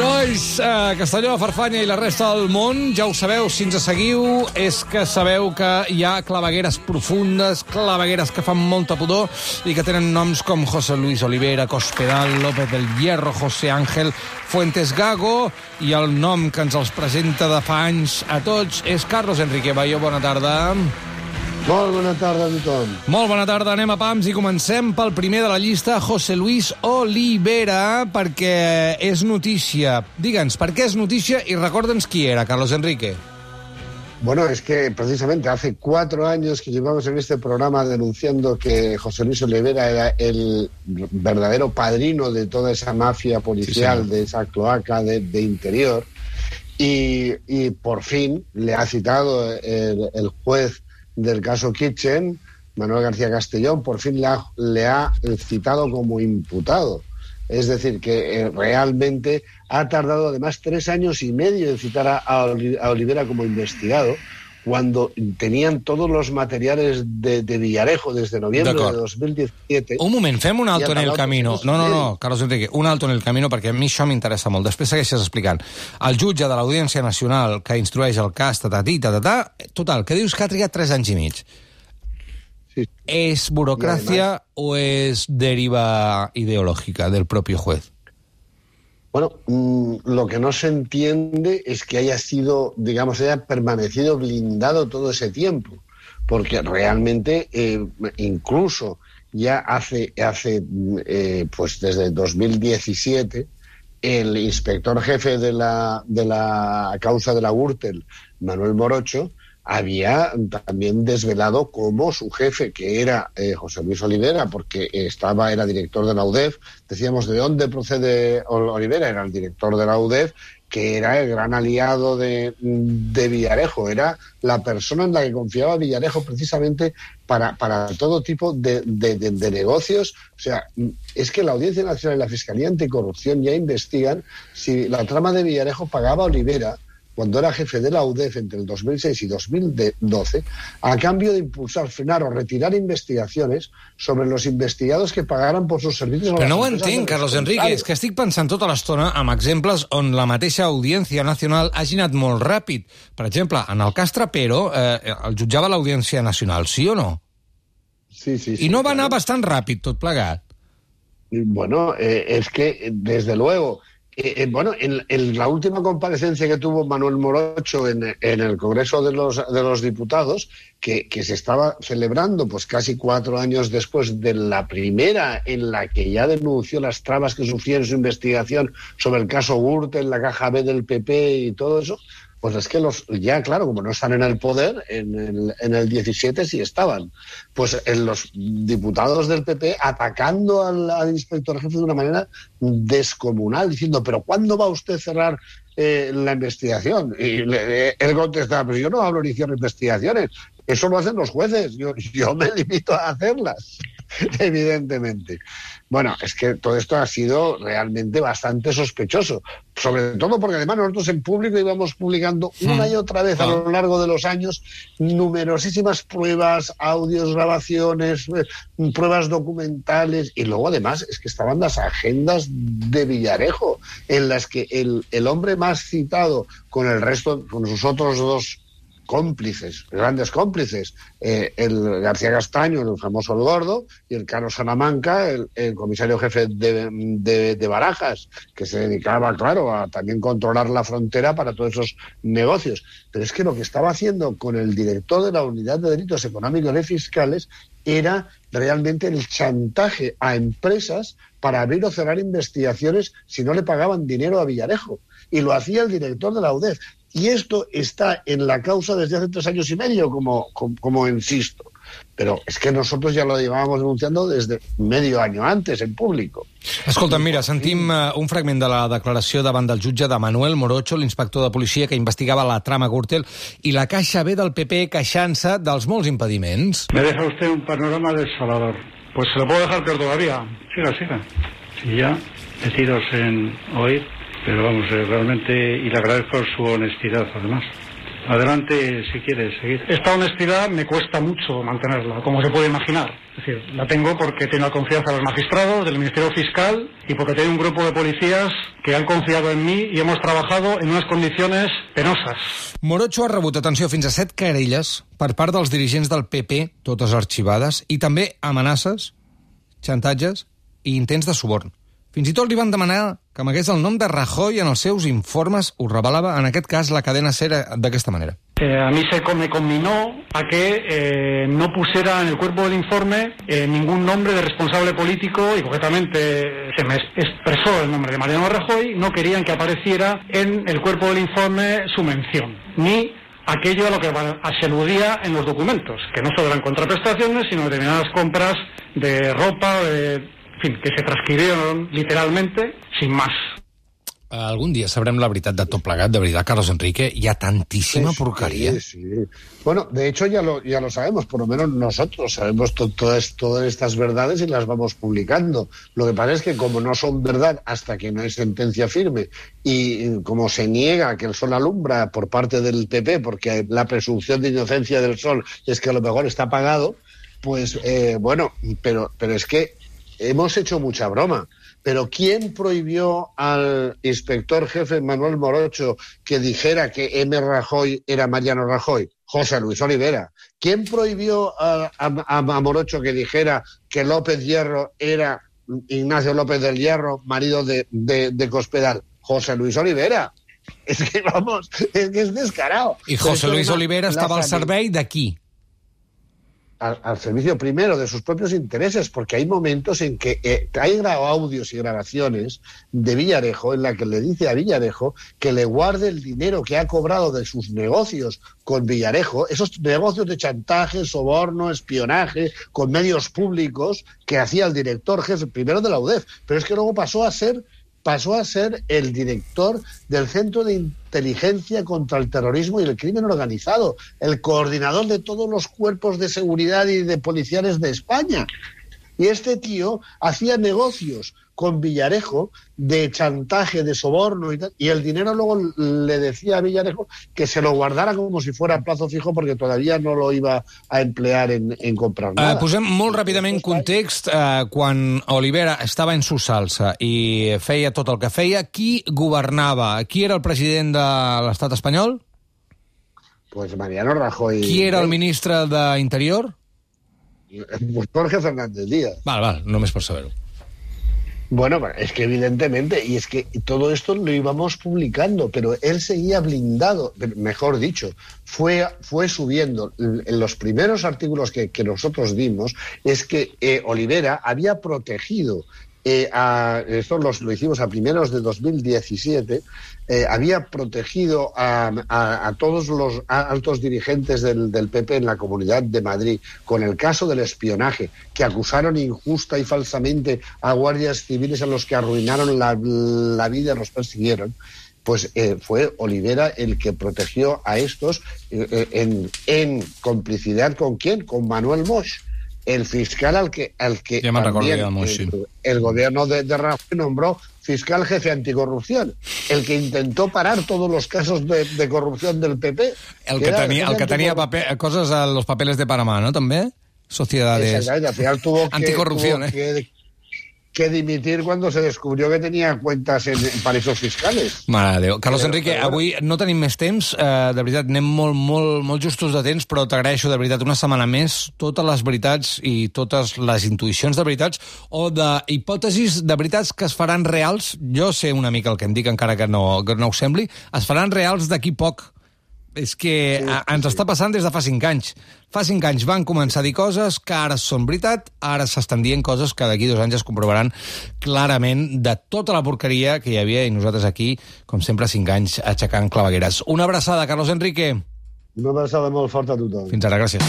Nois, eh, Castelló, Farfanya i la resta del món, ja ho sabeu, si ens seguiu, és que sabeu que hi ha clavegueres profundes, clavegueres que fan molta pudor i que tenen noms com José Luis Olivera, Cospedal, López del Hierro, José Ángel, Fuentes Gago, i el nom que ens els presenta de fa anys a tots és Carlos Enrique Bayo. Bona tarda. Molt bona tarda a tothom. Molt bona tarda, anem a PAMS i comencem pel primer de la llista, José Luis Olivera, perquè és notícia. Digue'ns, per què és notícia i recorda'ns qui era, Carlos Enrique. Bueno, es que precisamente hace cuatro años que llevamos en este programa denunciando que José Luis Olivera era el verdadero padrino de toda esa mafia policial, Sí, de esa cloaca de, de interior, y, y por fin le ha citado el, el juez del caso Kitchen, Manuel García Castellón, por fin le ha, le ha citado como imputado. Es decir, que eh, realmente ha tardado además tres años y medio en citar a, a Oli- a Olivera como investigado, cuando tenían todos los materiales de, de Villarejo desde noviembre de D'acord. 2017. Un moment, fem un alto en el camino. No, no, no. Carlos Enrique, un alto en el camino perquè a mi això m'interessa molt. Després segueixes explicant. El jutge de l'Audiència Nacional que instrueix el cas, tatatí, tatatà, total, que dius que ha trigat 3 anys i mig. Sí. ¿Es burocracia o es deriva ideológica del propio juez? Bueno, mm, lo que no se entiende es que haya sido, digamos, haya permanecido blindado todo ese tiempo, porque realmente, eh, incluso ya hace, hace mm, eh, pues desde 2017, el inspector jefe de la, de la causa de la Gürtel, Manuel Morocho, había también desvelado cómo su jefe, que era eh, José Luis Olivera, porque estaba, era director de la UDEF, decíamos, ¿de dónde procede Ol- Olivera? Era el director de la UDEF, que era el gran aliado de, de Villarejo, era la persona en la que confiaba Villarejo precisamente para, para todo tipo de- de negocios. O sea, es que la Audiencia Nacional y la Fiscalía Anticorrupción ya investigan si la trama de Villarejo pagaba a Olivera cuando era jefe de la UDEF entre el 2006 y 2012, a cambio de impulsar, frenar o retirar investigaciones sobre los investigados que pagaran por sus servicios. Però no ho entenc, Carlos los Enrique. És que estic pensant tota l'estona amb exemples on la mateixa Audiència Nacional hagi anat molt ràpid. Per exemple, en el cas Trapero, eh, el jutjava l'Audiència Nacional, sí o no? Sí, sí, sí, I no va anar bastant ràpid, tot plegat. Bueno, eh, es que, desde luego, eh, eh, bueno, en, la última comparecencia que tuvo Manuel Morocho en, el Congreso de los, de los Diputados, que, que se estaba celebrando pues casi cuatro años después de la primera en la que ya denunció las trabas que sufría en su investigación sobre el caso Gürtel, la caja B del PP y todo eso, pues es que los ya, claro, como no están en el poder, en el, en el 17 sí estaban. Pues en los diputados del PP atacando al, inspector jefe de una manera descomunal, diciendo, pero ¿cuándo va usted a cerrar eh, la investigación? Y le- él contestaba, pero yo no hablo ni cierro investigaciones, eso lo hacen los jueces, yo, yo me limito a hacerlas, evidentemente. Bueno, es que todo esto ha sido realmente bastante sospechoso, sobre todo porque además nosotros en público íbamos publicando una y otra vez a lo largo de los años numerosísimas pruebas, audios, grabaciones, eh, pruebas documentales y luego además es que estaban las agendas de Villarejo en las que el, el hombre más citado con el resto, con sus otros dos cómplices, grandes cómplices, eh, el García Castaño, el famoso El Gordo, y el Carlos Salamanca, el, el comisario jefe de, de- de Barajas, que se dedicaba, claro, a también controlar la frontera para todos esos negocios. Pero es que lo que estaba haciendo con el director de la Unidad de Delitos Económicos y Fiscales era realmente el chantaje a empresas para abrir o cerrar investigaciones si no le pagaban dinero a Villarejo. Y lo hacía el director de la UDEF. Y esto está en la causa desde hace tres años y medio, como, como, como insisto. Pero es que nosotros ya lo llevábamos denunciando desde medio año antes en público. Escolta'm, mira, sentim uh, un fragment de la declaració davant del jutge de Manuel Morocho, l'inspector de policia que investigava la trama Gürtel, i la caixa B del PP queixant-se dels molts impediments. Me deja usted un panorama desolador. Pues se lo puedo dejar peor todavía. Siga, siga. Sí, ya, metidos en oír, pero vamos, eh, realmente, y le agradezco su honestidad, además. Adelante, si quieres seguir. Esta honestidad me cuesta mucho mantenerla, como se puede imaginar. Es decir, la tengo porque tengo la confianza de los magistrados, del Ministerio Fiscal y porque tengo un grupo de policías que han confiado en mí y hemos trabajado en unas condiciones penosas. Morocho ha rebut, atenció, fins a set querelles per part dels dirigents del PP, totes arxivades, i també amenaces, xantatges i intents de suborn. Fins i tot li van demanar que amagués el nom de Rajoy en els seus informes, ho revelava en aquest cas la cadena SER d'aquesta manera. Eh, a mí se me combinó a que eh, no pusiera en el cuerpo del informe eh, ningún nombre de responsable político y concretamente se me expresó el nombre de Mariano Rajoy, no querían que apareciera en el cuerpo del informe su mención, ni aquello a lo que se aludía en los documentos, que no solo eran contraprestaciones, sino determinadas compras de ropa, de, en fin, que se transcribieron literalmente sin más. Algun dia sabrem la veritat de tot plegat, de veritat, Carlos Enrique. Hi ha tantíssima sí. Sí, sí. Bueno, de hecho ya lo, ya lo sabemos, por lo menos nosotros sabemos to todas, todas estas verdades y las vamos publicando. Lo que pasa es que como no son verdad hasta que no hay sentencia firme y como se niega que el sol alumbra por parte del PP, porque la presunción de inocencia del sol es que a lo mejor está apagado, pues eh, bueno, pero, pero es que hemos hecho mucha broma. Pero ¿quién prohibió al inspector jefe Manuel Morocho que dijera que M. Rajoy era Mariano Rajoy? José Luis Olivera. ¿Quién prohibió a, a, a Morocho que dijera que López Hierro era Ignacio López del Hierro, marido de, de, de Cospedal? José Luis Olivera. Es que vamos, es que es descarado. I José Luis Olivera estava al servei d'aquí. Al, servicio primero de sus propios intereses, porque hay momentos en que eh, hay audios y grabaciones de Villarejo en la que le dice a Villarejo que le guarde el dinero que ha cobrado de sus negocios con Villarejo, esos negocios de chantaje, soborno, espionaje, con medios públicos que hacía el director jefe primero de la UDEF, pero es que luego pasó a ser pasó a ser el director del Centro de Inteligencia contra el Terrorismo y el Crimen Organizado, el coordinador de todos los cuerpos de seguridad y de policiales de España. Y este tío hacía negocios con Villarejo de chantaje, de soborno y tal, y el dinero luego le decía a Villarejo que se lo guardara como si fuera a plazo fijo porque todavía no lo iba a emplear en, en comprar nada. Uh, posem molt ràpidament context. Uh, quan Olivera estava en su salsa i feia tot el que feia, qui governava? Qui era el president de l'estat espanyol? Pues Mariano Rajoy. Qui era el ministre d'Interior? Pues Jorge Fernández Díaz. Val, val, només per saber-ho. Bueno, es que evidentemente, y es que todo esto lo íbamos publicando, pero él seguía blindado, mejor dicho, fue, fue subiendo. En los primeros artículos que, que nosotros dimos es que eh, Olivera había protegido eh, a, esto los, lo hicimos a primeros de 2017, eh, había protegido a, a, a todos los altos dirigentes del, del, PP en la Comunidad de Madrid con el caso del espionaje, que acusaron injusta y falsamente a guardias civiles a los que arruinaron la, la vida los persiguieron. Pues eh, fue Olivera el que protegió a estos eh, en, en, complicidad con quién, con Manuel Mosch el fiscal al que, al que ja también, el, el, gobierno de, de Rajoy nombró fiscal jefe anticorrupción, el que intentó parar todos los casos de, de corrupción del PP. El que, que tenia, el que tenia paper, coses a los papeles de Panamá, ¿no? També? Sociedades. Al final tuvo que, Anticorrupción, tuvo eh? que, que dimitir cuando se descubrió que tenía cuentas en, en paraísos fiscales. Mare de Déu. Carlos Però, Enrique, però, avui no tenim més temps, eh, de veritat, anem molt, molt, molt justos de temps, però t'agraeixo de veritat una setmana més totes les veritats i totes les intuïcions de veritats o de hipòtesis de veritats que es faran reals, jo sé una mica el que em dic encara que no, que no ho sembli, es faran reals d'aquí poc. És que sí, ens sí. està passant des de fa cinc anys. Fa cinc anys van començar a dir coses que ara són veritat, ara s'estan dient coses que d'aquí dos anys es comprovaran clarament de tota la porqueria que hi havia i nosaltres aquí, com sempre, cinc anys aixecant clavegueres. Una abraçada, Carlos Enrique. Una abraçada molt forta a tothom. Fins ara, gràcies.